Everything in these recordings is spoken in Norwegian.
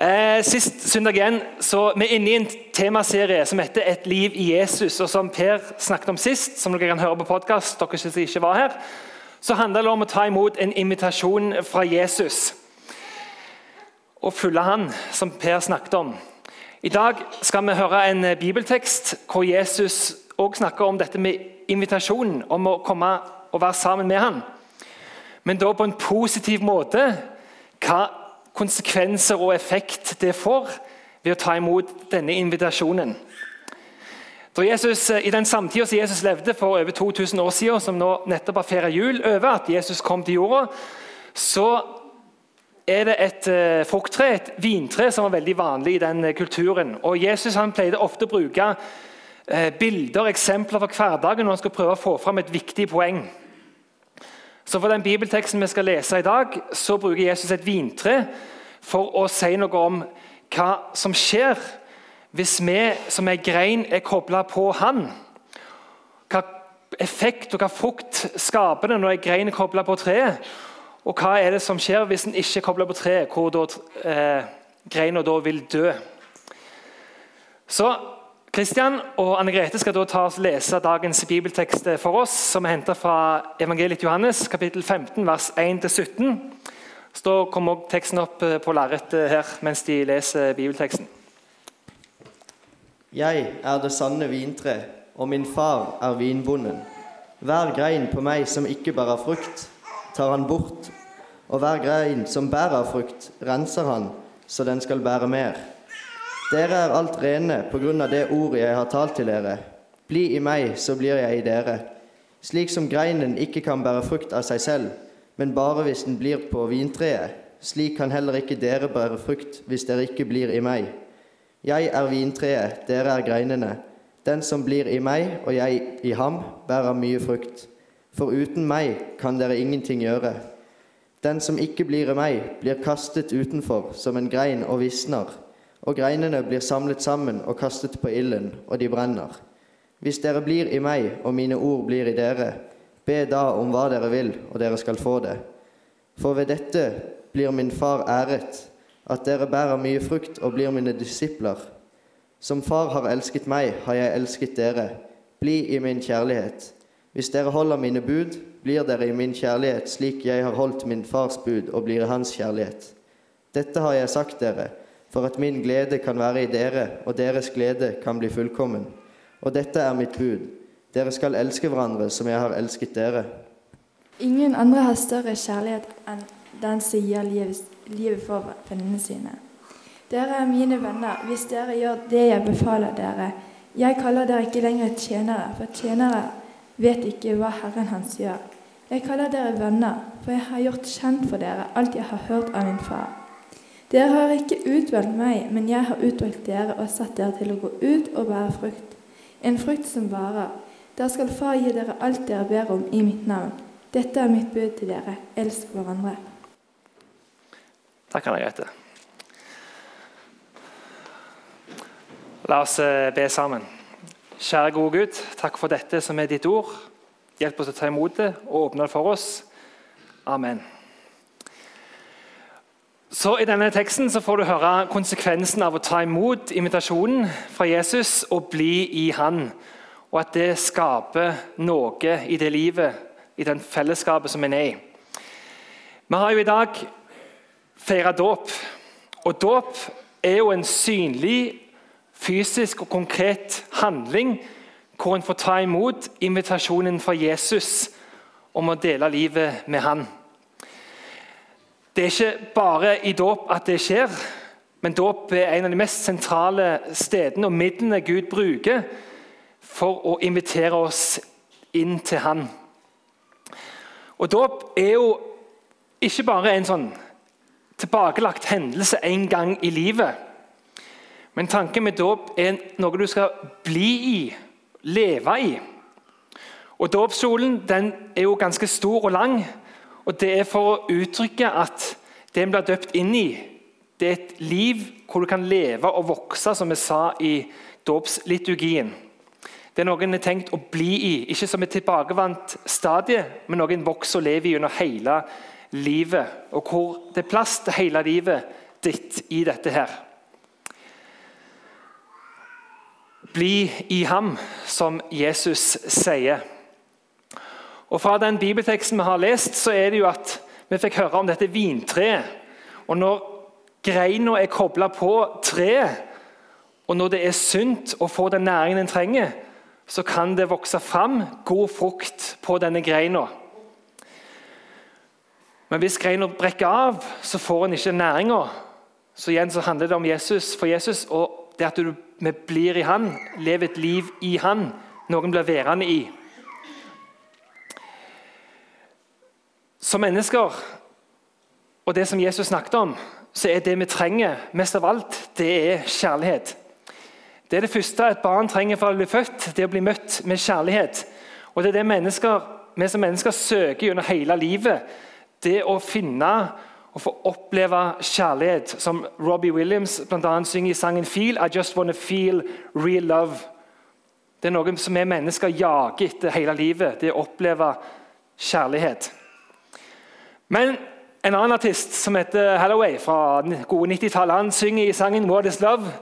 Eh, sist søndag igjen, så Vi er inne i en temaserie som heter 'Et liv i Jesus'. og Som Per snakket om sist, som dere kan høre på podkast, dere som ikke var her, så handler det om å ta imot en invitasjon fra Jesus. Og følge han, som Per snakket om. I dag skal vi høre en bibeltekst hvor Jesus også snakker om dette med invitasjonen, om å komme og være sammen med han. Men da på en positiv måte. Hva konsekvenser og effekt det får ved å ta imot denne invitasjonen. Jesus, I den samtida som Jesus levde for over 2000 år siden, som nå nettopp har feira jul over at Jesus kom til jorda, så er det et uh, frukttre, et vintre, som var veldig vanlig i den uh, kulturen. Og Jesus han pleide ofte å bruke bilder eksempler fra hverdagen når han skulle prøve å få fram et viktig poeng. Så For den bibelteksten vi skal lese i dag, så bruker Jesus et vintre for å si noe om hva som skjer hvis vi som er grein, er kobla på Han. Hva effekt og hva frukt skaper det når ei grein er kobla på treet? Og hva er det som skjer hvis en ikke er kobla på treet, hvor da, eh, greina da vil dø? Så Kristian og Anne Grete skal da ta oss lese dagens bibeltekst for oss, som er henta fra evangeliet Johannes, kapittel 15, vers 1-17. Så kommer også teksten opp eh, på lerretet her mens de leser bibelteksten. Jeg er det sanne vintre, og min far er vinbonden. Hver grein på meg som ikke bærer frukt, tar han bort, og hver grein som bærer frukt, renser han, så den skal bære mer. Dere er alt rene på grunn av det ordet jeg har talt til dere. Bli i meg, så blir jeg i dere. Slik som greinen ikke kan bære frukt av seg selv, men bare hvis den blir på vintreet, slik kan heller ikke dere bære frukt hvis dere ikke blir i meg. Jeg er vintreet, dere er greinene. Den som blir i meg og jeg i ham, bærer mye frukt. For uten meg kan dere ingenting gjøre. Den som ikke blir i meg, blir kastet utenfor som en grein og visner og greinene blir samlet sammen og kastet på ilden, og de brenner. Hvis dere blir i meg, og mine ord blir i dere, be da om hva dere vil, og dere skal få det. For ved dette blir min far æret, at dere bærer mye frukt og blir mine disipler. Som far har elsket meg, har jeg elsket dere. Bli i min kjærlighet. Hvis dere holder mine bud, blir dere i min kjærlighet, slik jeg har holdt min fars bud og blir i hans kjærlighet. Dette har jeg sagt dere, for at min glede kan være i dere, og deres glede kan bli fullkommen. Og dette er mitt bud. Dere skal elske hverandre som jeg har elsket dere. Ingen andre har større kjærlighet enn den som gir livet for vennene sine. Dere er mine venner hvis dere gjør det jeg befaler dere. Jeg kaller dere ikke lenger tjenere, for tjenere vet ikke hva Herren hans gjør. Jeg kaller dere venner, for jeg har gjort kjent for dere alt jeg har hørt av min far. Dere har ikke utvalgt meg, men jeg har utvalgt dere og satt dere til å gå ut og bære frukt. En frukt som varer. Da skal Far gi dere alt dere ber om i mitt navn. Dette er mitt bud til dere. Elsk hverandre. Takk, Anne Grete. La oss eh, be sammen. Kjære gode Gud, takk for dette som er ditt ord. Hjelp oss å ta imot det og åpne det for oss. Amen. Så I denne teksten så får du høre konsekvensen av å ta imot invitasjonen fra Jesus og bli i Han. Og at det skaper noe i det livet, i den fellesskapet som en er i. Vi har jo i dag feira dåp. Og dåp er jo en synlig, fysisk og konkret handling hvor en får ta imot invitasjonen fra Jesus om å dele livet med Han. Det er ikke bare i dåp at det skjer, men dåp er en av de mest sentrale stedene og midlene Gud bruker for å invitere oss inn til Han. Og Dåp er jo ikke bare en sånn tilbakelagt hendelse en gang i livet. Men tanken med dåp er noe du skal bli i, leve i. Og Dåpskjolen er jo ganske stor og lang. Og Det er for å uttrykke at det en blir døpt inn i, det er et liv hvor du kan leve og vokse, som vi sa i dåpsliturgien. Det er noe en er tenkt å bli i, ikke som et tilbakevendt stadie, men noe en vokser og lever i under hele livet. Og hvor det er plass til hele livet, ditt i dette her. Bli i ham, som Jesus sier. Og Fra den bibelteksten vi har lest, så er det jo at vi fikk høre om dette vintreet. Og når greina er kobla på treet, og når det er sunt å få den næringen en trenger, så kan det vokse fram god frukt på denne greina. Men hvis greina brekker av, så får en ikke næringa. Så igjen så handler det om Jesus for Jesus og det at du, vi blir i Han, lever et liv i Han. Noen blir værende i. Som mennesker, og det som Jesus snakket om, så er det vi trenger mest av alt, det er kjærlighet. Det er det første et barn trenger for å bli født, det er å bli møtt med kjærlighet. Og det er det vi som mennesker søker gjennom hele livet. Det å finne og få oppleve kjærlighet, som Robbie Williams annet synger i sangen 'Feel'. I just wanna feel real love. Det er noe som vi mennesker jager etter hele livet. Det å oppleve kjærlighet. Men en annen artist som heter Halloway fra gode 90-tallet, han synger i sangen 'What is love'.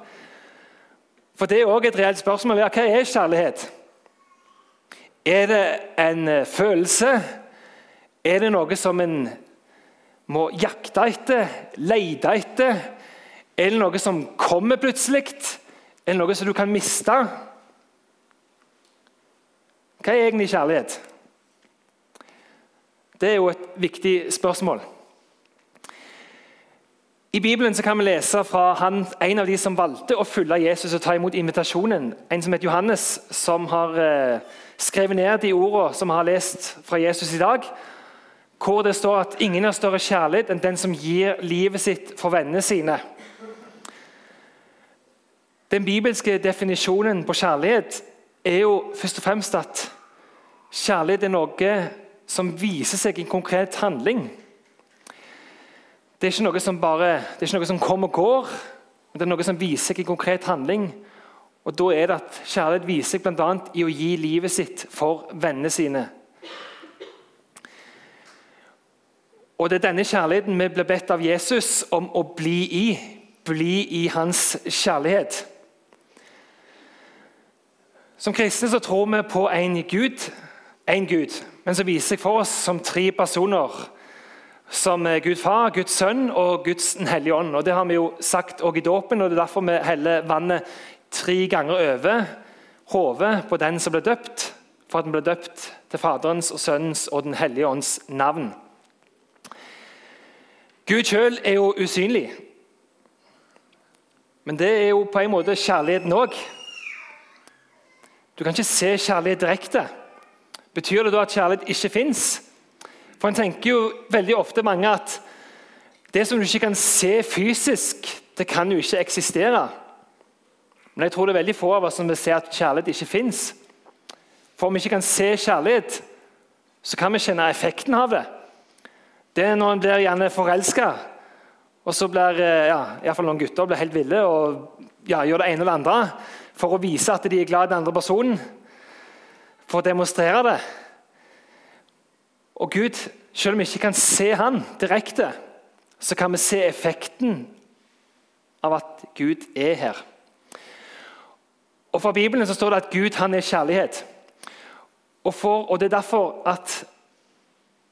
For det er òg et reelt spørsmål. Hva er kjærlighet? Er det en eh, følelse? Er det noe som en må jakte etter, lete etter? Er det noe som kommer plutselig? Er det noe som du kan miste? Hva er egentlig kjærlighet? Det er jo et viktig spørsmål. I Bibelen kan vi lese fra han, en av de som valgte å følge Jesus og ta imot invitasjonen. En som heter Johannes, som har eh, skrevet ned de ordene som vi har lest fra Jesus i dag. Hvor det står at ingen har større kjærlighet enn den som gir livet sitt for vennene sine. Den bibelske definisjonen på kjærlighet er jo først og fremst at kjærlighet er noe som viser seg i en konkret handling. Det er ikke noe som bare, det er ikke noe som kommer og går, men det er noe som viser seg i konkret handling. Og Da er det at kjærlighet viser seg bl.a. i å gi livet sitt for vennene sine. Og Det er denne kjærligheten vi blir bedt av Jesus om å bli i. Bli i hans kjærlighet. Som kristne så tror vi på en Gud, en Gud, men som viser seg for oss som tre personer. Som Gud far, Guds sønn og Guds hellige ånd. Og Det har vi jo sagt også i dåpen, og det er derfor vi heller vannet tre ganger over hodet på den som ble døpt, for at den ble døpt til Faderens og Sønnens og Den hellige ånds navn. Gud sjøl er jo usynlig. Men det er jo på en måte kjærligheten òg. Du kan ikke se kjærlighet direkte. Betyr det da at kjærlighet ikke fins? For En tenker jo veldig ofte mange at det som du ikke kan se fysisk, det kan jo ikke eksistere. Men jeg tror det er veldig få av oss som vil se at kjærlighet ikke fins. For om vi ikke kan se kjærlighet, så kan vi kjenne effekten av det. Det er når en blir gjerne forelska, og så blir eh, ja, iallfall noen gutter blir helt ville og ja, gjør det ene eller andre for å vise at de er glad i den andre personen. For å demonstrere det. Og Gud, selv om vi ikke kan se han direkte, så kan vi se effekten av at Gud er her. Og Fra Bibelen så står det at Gud han er kjærlighet. Og, for, og Det er derfor at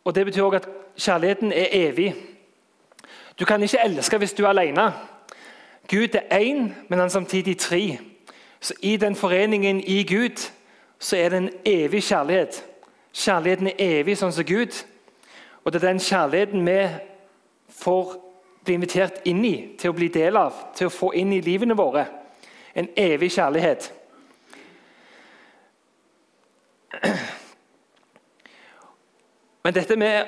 og det betyr også at kjærligheten er evig. Du kan ikke elske hvis du er alene. Gud er én, men han er samtidig tre. Så I den foreningen i Gud så er det en evig kjærlighet. Kjærligheten er evig, sånn som Gud. Og det er den kjærligheten vi får bli invitert inn i, til å bli del av, til å få inn i livene våre. En evig kjærlighet. Men dette med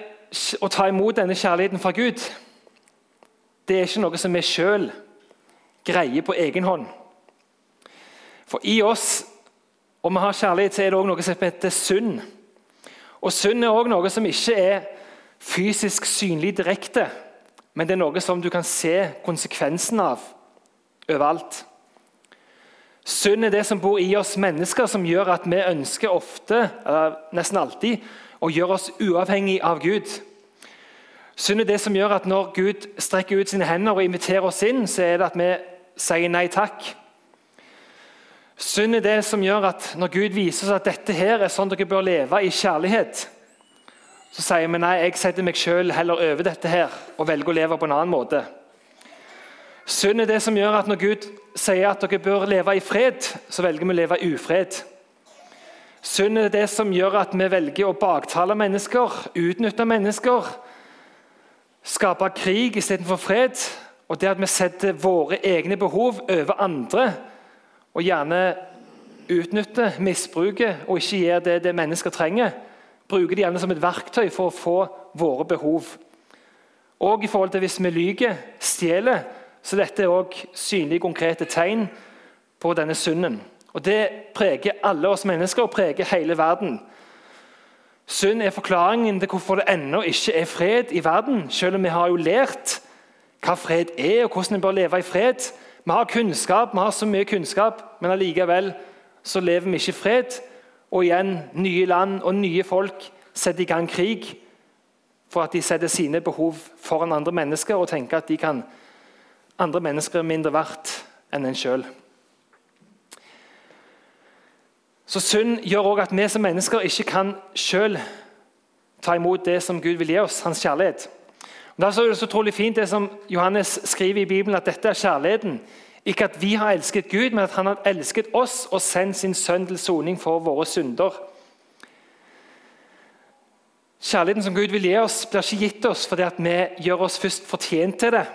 å ta imot denne kjærligheten fra Gud, det er ikke noe som vi sjøl greier på egen hånd. For i oss, om vi har kjærlighet, så er det også noe som heter synd. Og synd er også noe som ikke er fysisk synlig direkte, men det er noe som du kan se konsekvensen av overalt. Synd er det som bor i oss mennesker, som gjør at vi ønsker ofte, eller nesten alltid, å gjøre oss uavhengig av Gud. Synd er det som gjør at når Gud strekker ut sine hender og inviterer oss inn, så er det at vi sier nei takk. Synd er det som gjør at når Gud viser oss at dette her er sånn dere bør leve i kjærlighet, så sier vi nei, jeg setter meg sjøl heller over dette her og velger å leve på en annen måte. Synd er det som gjør at når Gud sier at dere bør leve i fred, så velger vi å leve i ufred. Synd er det som gjør at vi velger å baktale mennesker, utnytte mennesker, skape krig istedenfor fred, og det at vi setter våre egne behov over andre, og gjerne utnytter, misbruker og ikke gir det det mennesker trenger, bruker det gjerne som et verktøy for å få våre behov. Og i forhold til hvis vi lyver, stjeler, så dette er også synlige, konkrete tegn på denne synden. Og Det preger alle oss mennesker og preger hele verden. Synd er forklaringen til hvorfor det ennå ikke er fred i verden, selv om vi har jo lært hva fred er, og hvordan en bør leve i fred. Vi har kunnskap, vi har så mye kunnskap, men allikevel så lever vi ikke i fred. Og igjen, nye land og nye folk setter i gang krig for at de setter sine behov foran andre mennesker og tenker at de kan andre mennesker er mindre verdt enn en sjøl. Så Synd gjør også at vi som mennesker ikke kan selv ta imot det som Gud vil gi oss, hans kjærlighet. Derfor er det så utrolig fint det som Johannes skriver i Bibelen, at dette er kjærligheten. Ikke at vi har elsket Gud, men at han har elsket oss og sendt sin sønn til soning for våre synder. Kjærligheten som Gud vil gi oss, blir ikke gitt oss fordi vi gjør oss først fortjent til det.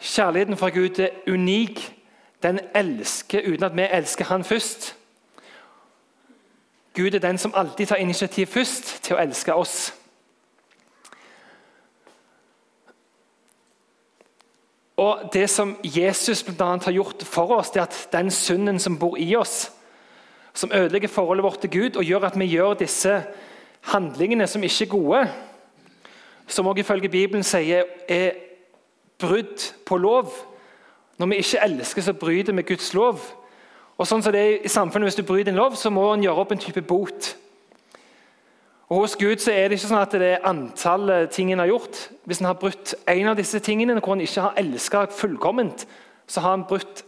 Kjærligheten fra Gud er unik. Den elsker uten at vi elsker Han først. Gud er den som alltid tar initiativ først til å elske oss. Og Det som Jesus blant annet har gjort for oss, det er at den synden som bor i oss, som ødelegger forholdet vårt til Gud og gjør at vi gjør disse handlingene som ikke er gode, som også ifølge Bibelen sier er brudd på lov Når vi ikke elsker, så bryter vi Guds lov. Og sånn som det er i samfunnet, Hvis du bryter en lov, så må en gjøre opp en type bot. Og Hos Gud så er det ikke sånn at det er antallet ting en har gjort. Hvis en har brutt en av disse tingene, hvor en ikke har elska fullkomment, så har en brutt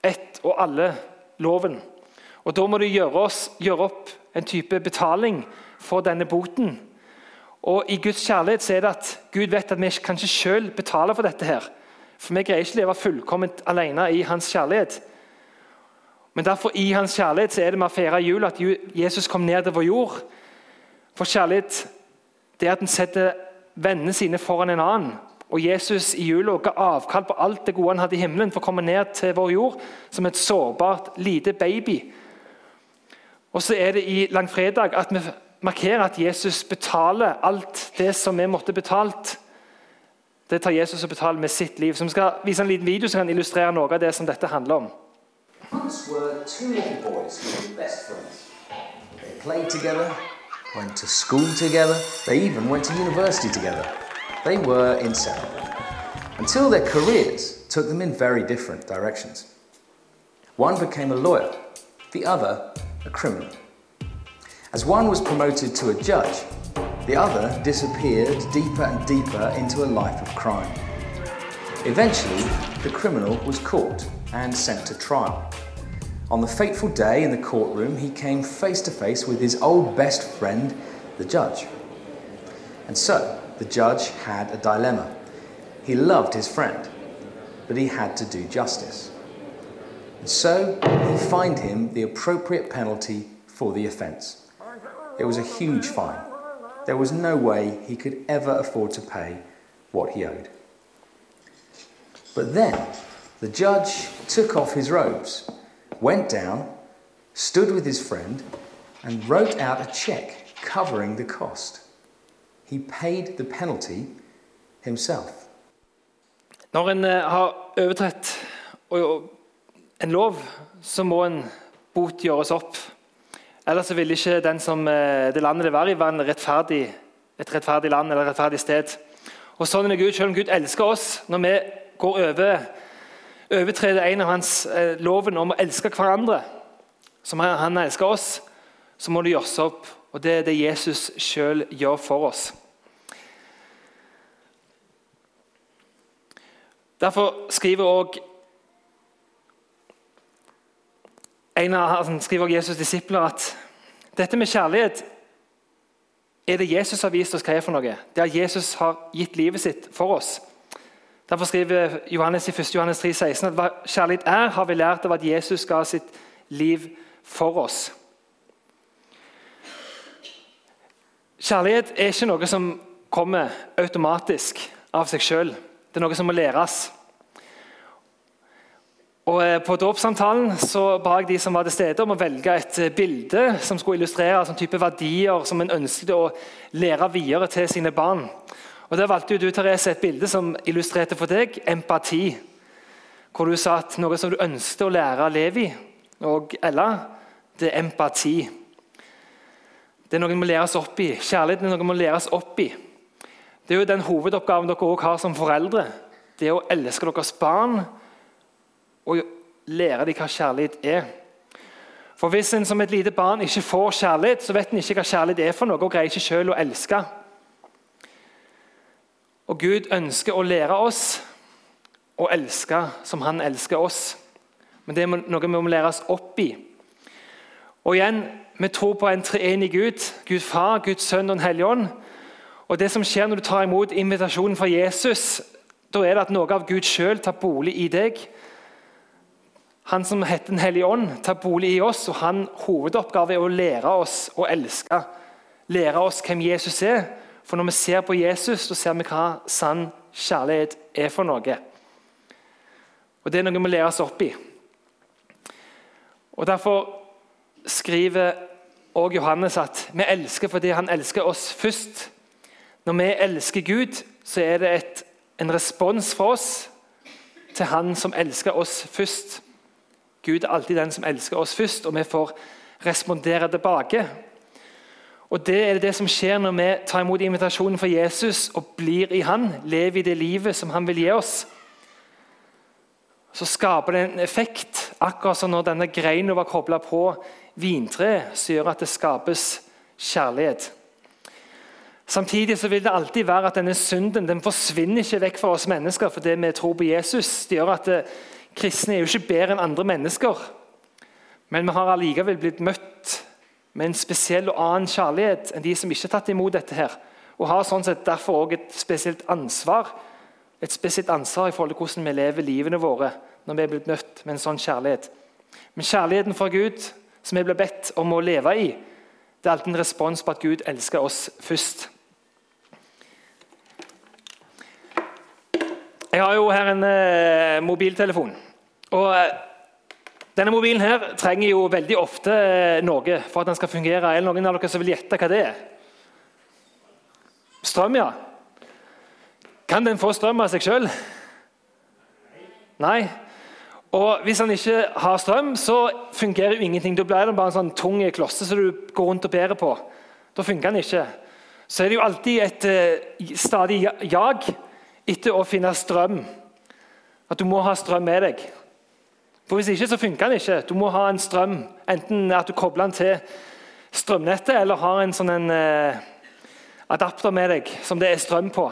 ett og alle loven. Og Da må du gjøre, oss, gjøre opp en type betaling for denne boten. Og I Guds kjærlighet så er det at Gud vet at vi kan ikke selv betale for dette. her. For vi greier ikke å leve fullkomment alene i hans kjærlighet. Men derfor i hans kjærlighet så er det vi feirer jul, at Jesus kom ned til vår jord. For kjærlighet det er at en setter vennene sine foran en annen. Og Jesus i jula ga avkall på alt det gode han hadde i himmelen, for å komme ned til vår jord som et sårbart, lite baby. Og så er det i langfredag at vi markerer at Jesus betaler alt det som vi måtte betalt. Det tar Jesus og betaler med sitt liv. Så Vi skal vise en liten video som kan illustrere noe av det som dette handler om. Once were two little boys who were best friends. They played together, went to school together, they even went to university together. They were inseparable. Until their careers took them in very different directions. One became a lawyer, the other a criminal. As one was promoted to a judge, the other disappeared deeper and deeper into a life of crime. Eventually, the criminal was caught and sent to trial. On the fateful day in the courtroom, he came face to face with his old best friend, the judge. And so, the judge had a dilemma. He loved his friend, but he had to do justice. And so, he fined him the appropriate penalty for the offence. It was a huge fine. There was no way he could ever afford to pay what he owed. But then, the judge took off his robes, went down, stood with his friend, and wrote out a check covering the cost. He paid the penalty himself. Når en eh, har overtrådt en lov, så må en bot gjøres opp. Ellers ville ikke som, eh, det landet det var i, være rettferdig, et rettferdig land eller et rettferdig sted. Og Sånn er Gud, selv om Gud elsker oss. Når vi går over overtreder en av hans eh, loven om å elske hverandre, som han, elsker oss, så må det gjøres opp. Og det er det Jesus sjøl gjør for oss. Derfor skriver også en av altså, skriver Jesus' disipler at dette med kjærlighet er det Jesus har vist oss hva er for noe. Det er at Jesus har gitt livet sitt for oss. Derfor skriver Johannes i 1. Johannes 3, 16 at hva kjærlighet er, har vi lært av at Jesus ga sitt liv for oss. Kjærlighet er ikke noe som kommer automatisk av seg sjøl. Det er noe som må læres. Og eh, På dåpssamtalen ba jeg de som var til stede om å velge et eh, bilde som skulle illustrere sånn type verdier som en ønsket å lære videre til sine barn. Og Der valgte du Therese, et bilde som illustrerte for deg empati. Hvor du sa at noe som du ønsket å lære Levi og Ella, det er empati. Det er noe vi må læres opp i. Kjærligheten er noe vi må læres opp i. Det er jo den hovedoppgaven dere også har som foreldre. Det er å elske deres barn og lære dem hva kjærlighet er. For Hvis en som et lite barn ikke får kjærlighet, så vet en ikke hva kjærlighet er for noe, og greier ikke selv å elske. Og Gud ønsker å lære oss å elske som han elsker oss. Men det er noe vi må læres opp i. Og igjen, Vi tror på en treenig Gud, Gud Far, Guds Sønn og Den hellige ånd. Og det som skjer når du tar imot invitasjonen fra Jesus, da er det at noe av Gud sjøl tar bolig i deg. Han som heter Den hellige ånd, tar bolig i oss, og han hovedoppgave er å lære oss å elske. Lære oss hvem Jesus er. For når vi ser på Jesus, så ser vi hva sann kjærlighet er for noe. Og Det er noe vi må lære oss opp i. Og Derfor skriver også Johannes at vi elsker fordi han elsker oss først. Når vi elsker Gud, så er det et, en respons fra oss til Han som elsker oss først. Gud er alltid den som elsker oss først, og vi får respondere tilbake. Og Det er det som skjer når vi tar imot invitasjonen fra Jesus og blir i Han, lever i det livet som Han vil gi oss. Så skaper det en effekt, akkurat som når denne greina var kobla på vintreet, som gjør at det skapes kjærlighet. Samtidig så vil det alltid være at denne synden den forsvinner ikke vekk fra oss mennesker fordi vi tror på Jesus. Det gjør at det, Kristne er jo ikke bedre enn andre mennesker, men vi har allikevel blitt møtt med en spesiell og annen kjærlighet enn de som ikke har tatt imot dette. her, Og har sånn sett derfor også et spesielt ansvar et spesielt ansvar i forhold til hvordan vi lever livene våre når vi er blitt møtt med en sånn kjærlighet. Men kjærligheten fra Gud, som vi blir bedt om å leve i, det er alltid en respons på at Gud elsker oss først. Jeg har jo her en eh, mobiltelefon. Og eh, Denne mobilen her trenger jo veldig ofte eh, noe for at den skal fungere. Er det noen av dere som vil gjette hva det er? Strøm, ja. Kan den få strøm av seg sjøl? Nei. Og Hvis den ikke har strøm, så fungerer jo ingenting. Da blir den bare en sånn tung klosse som du går rundt og bærer på. Da funker den ikke. Så er det jo alltid et uh, stadig jag etter å finne strøm. At du må ha strøm med deg. For Hvis ikke så funker den ikke. Du må ha en strøm, enten at du kobler den til strømnettet, eller har en sånn en, eh, adapter med deg som det er strøm på.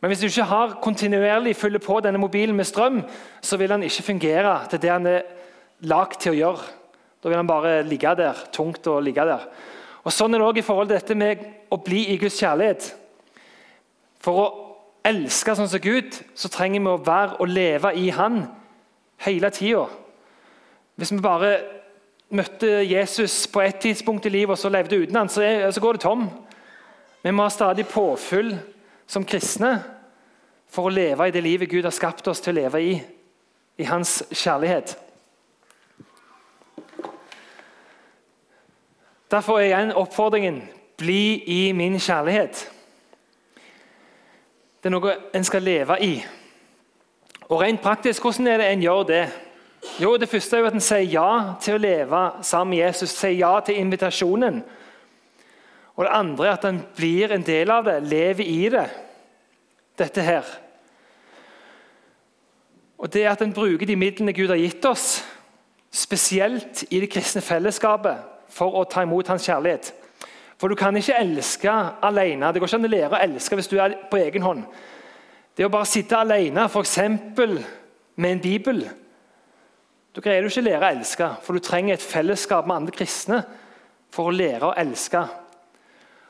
Men hvis du ikke har kontinuerlig fyller på denne mobilen med strøm, så vil den ikke fungere til det den er lagd til å gjøre. Da vil den bare ligge der, tungt å ligge der. Og Sånn er det også i forhold til dette med å bli i Guds kjærlighet. For å elske sånn som Gud, så trenger vi å være og leve i Han hele tida. Hvis vi bare møtte Jesus på et tidspunkt i livet og så levde uten han, så, går det tom. Vi må ha stadig påfyll som kristne for å leve i det livet Gud har skapt oss til å leve i, i hans kjærlighet. Derfor er igjen oppfordringen bli i min kjærlighet. Det er noe en skal leve i. Og rent praktisk, Hvordan er det en gjør det? Jo, Det første er jo at en sier ja til å leve sammen med Jesus. Sier ja til invitasjonen. Og Det andre er at en blir en del av det, lever i det. Dette her. Og Det er at en bruker de midlene Gud har gitt oss, spesielt i det kristne fellesskapet, for å ta imot hans kjærlighet. For du kan ikke elske alene. Det går ikke an å lære å elske hvis du er på egen hånd. Det å bare sitte alene, f.eks. med en bibel Du greier jo ikke å lære å elske, for du trenger et fellesskap med andre kristne for å lære å elske.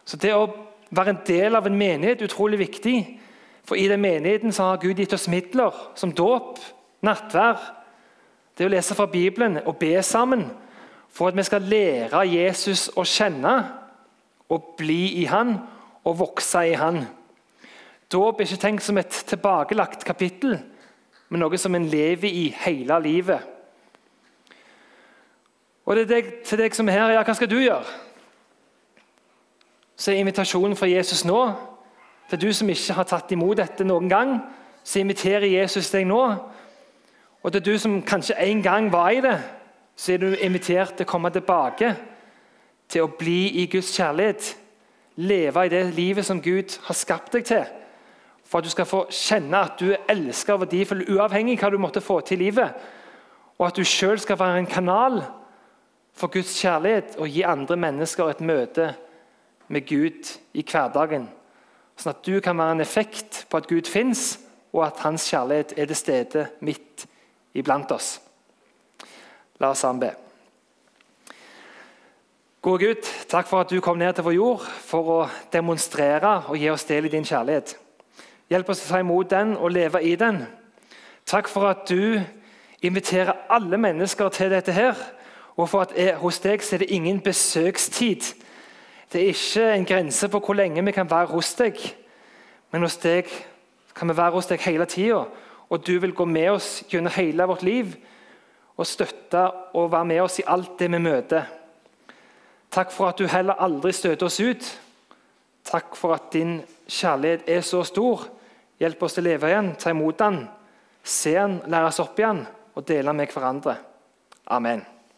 Så det å være en del av en menighet er utrolig viktig. For i den menigheten har Gud gitt oss midler som dåp, nattvær, det å lese fra Bibelen og be sammen for at vi skal lære Jesus å kjenne og bli i han og vokse i han. Dåp er ikke tenkt som et tilbakelagt kapittel, men noe som en lever i hele livet. Og det er deg, til deg som er her, ja, hva skal du gjøre? Så er invitasjonen fra Jesus nå Til du som ikke har tatt imot dette noen gang, så inviterer Jesus deg nå. Og til du som kanskje en gang var i det, så er du invitert til å komme tilbake. Til å bli i Guds kjærlighet. Leve i det livet som Gud har skapt deg til. For at du skal få kjenne at du er elsket og verdifull, uavhengig av hva du måtte få til i livet. Og at du sjøl skal være en kanal for Guds kjærlighet og gi andre mennesker et møte med Gud i hverdagen. Sånn at du kan være en effekt på at Gud fins, og at hans kjærlighet er til stede midt iblant oss. La oss sammen be. Gode Gud, takk for at du kom ned til vår jord for å demonstrere og gi oss del i din kjærlighet. Hjelp oss å ta imot den og leve i den. Takk for at du inviterer alle mennesker til dette her, og for at hos deg så er det ingen besøkstid. Det er ikke en grense for hvor lenge vi kan være hos deg, men hos deg kan vi være hos deg hele tida. Og du vil gå med oss gjennom hele vårt liv og støtte og være med oss i alt det vi møter. Takk for at du heller aldri støter oss ut. Takk for at din kjærlighet er så stor. Hjelp oss til å leve igjen, ta imot den, se den, lære oss opp igjen og dele med hverandre. Amen.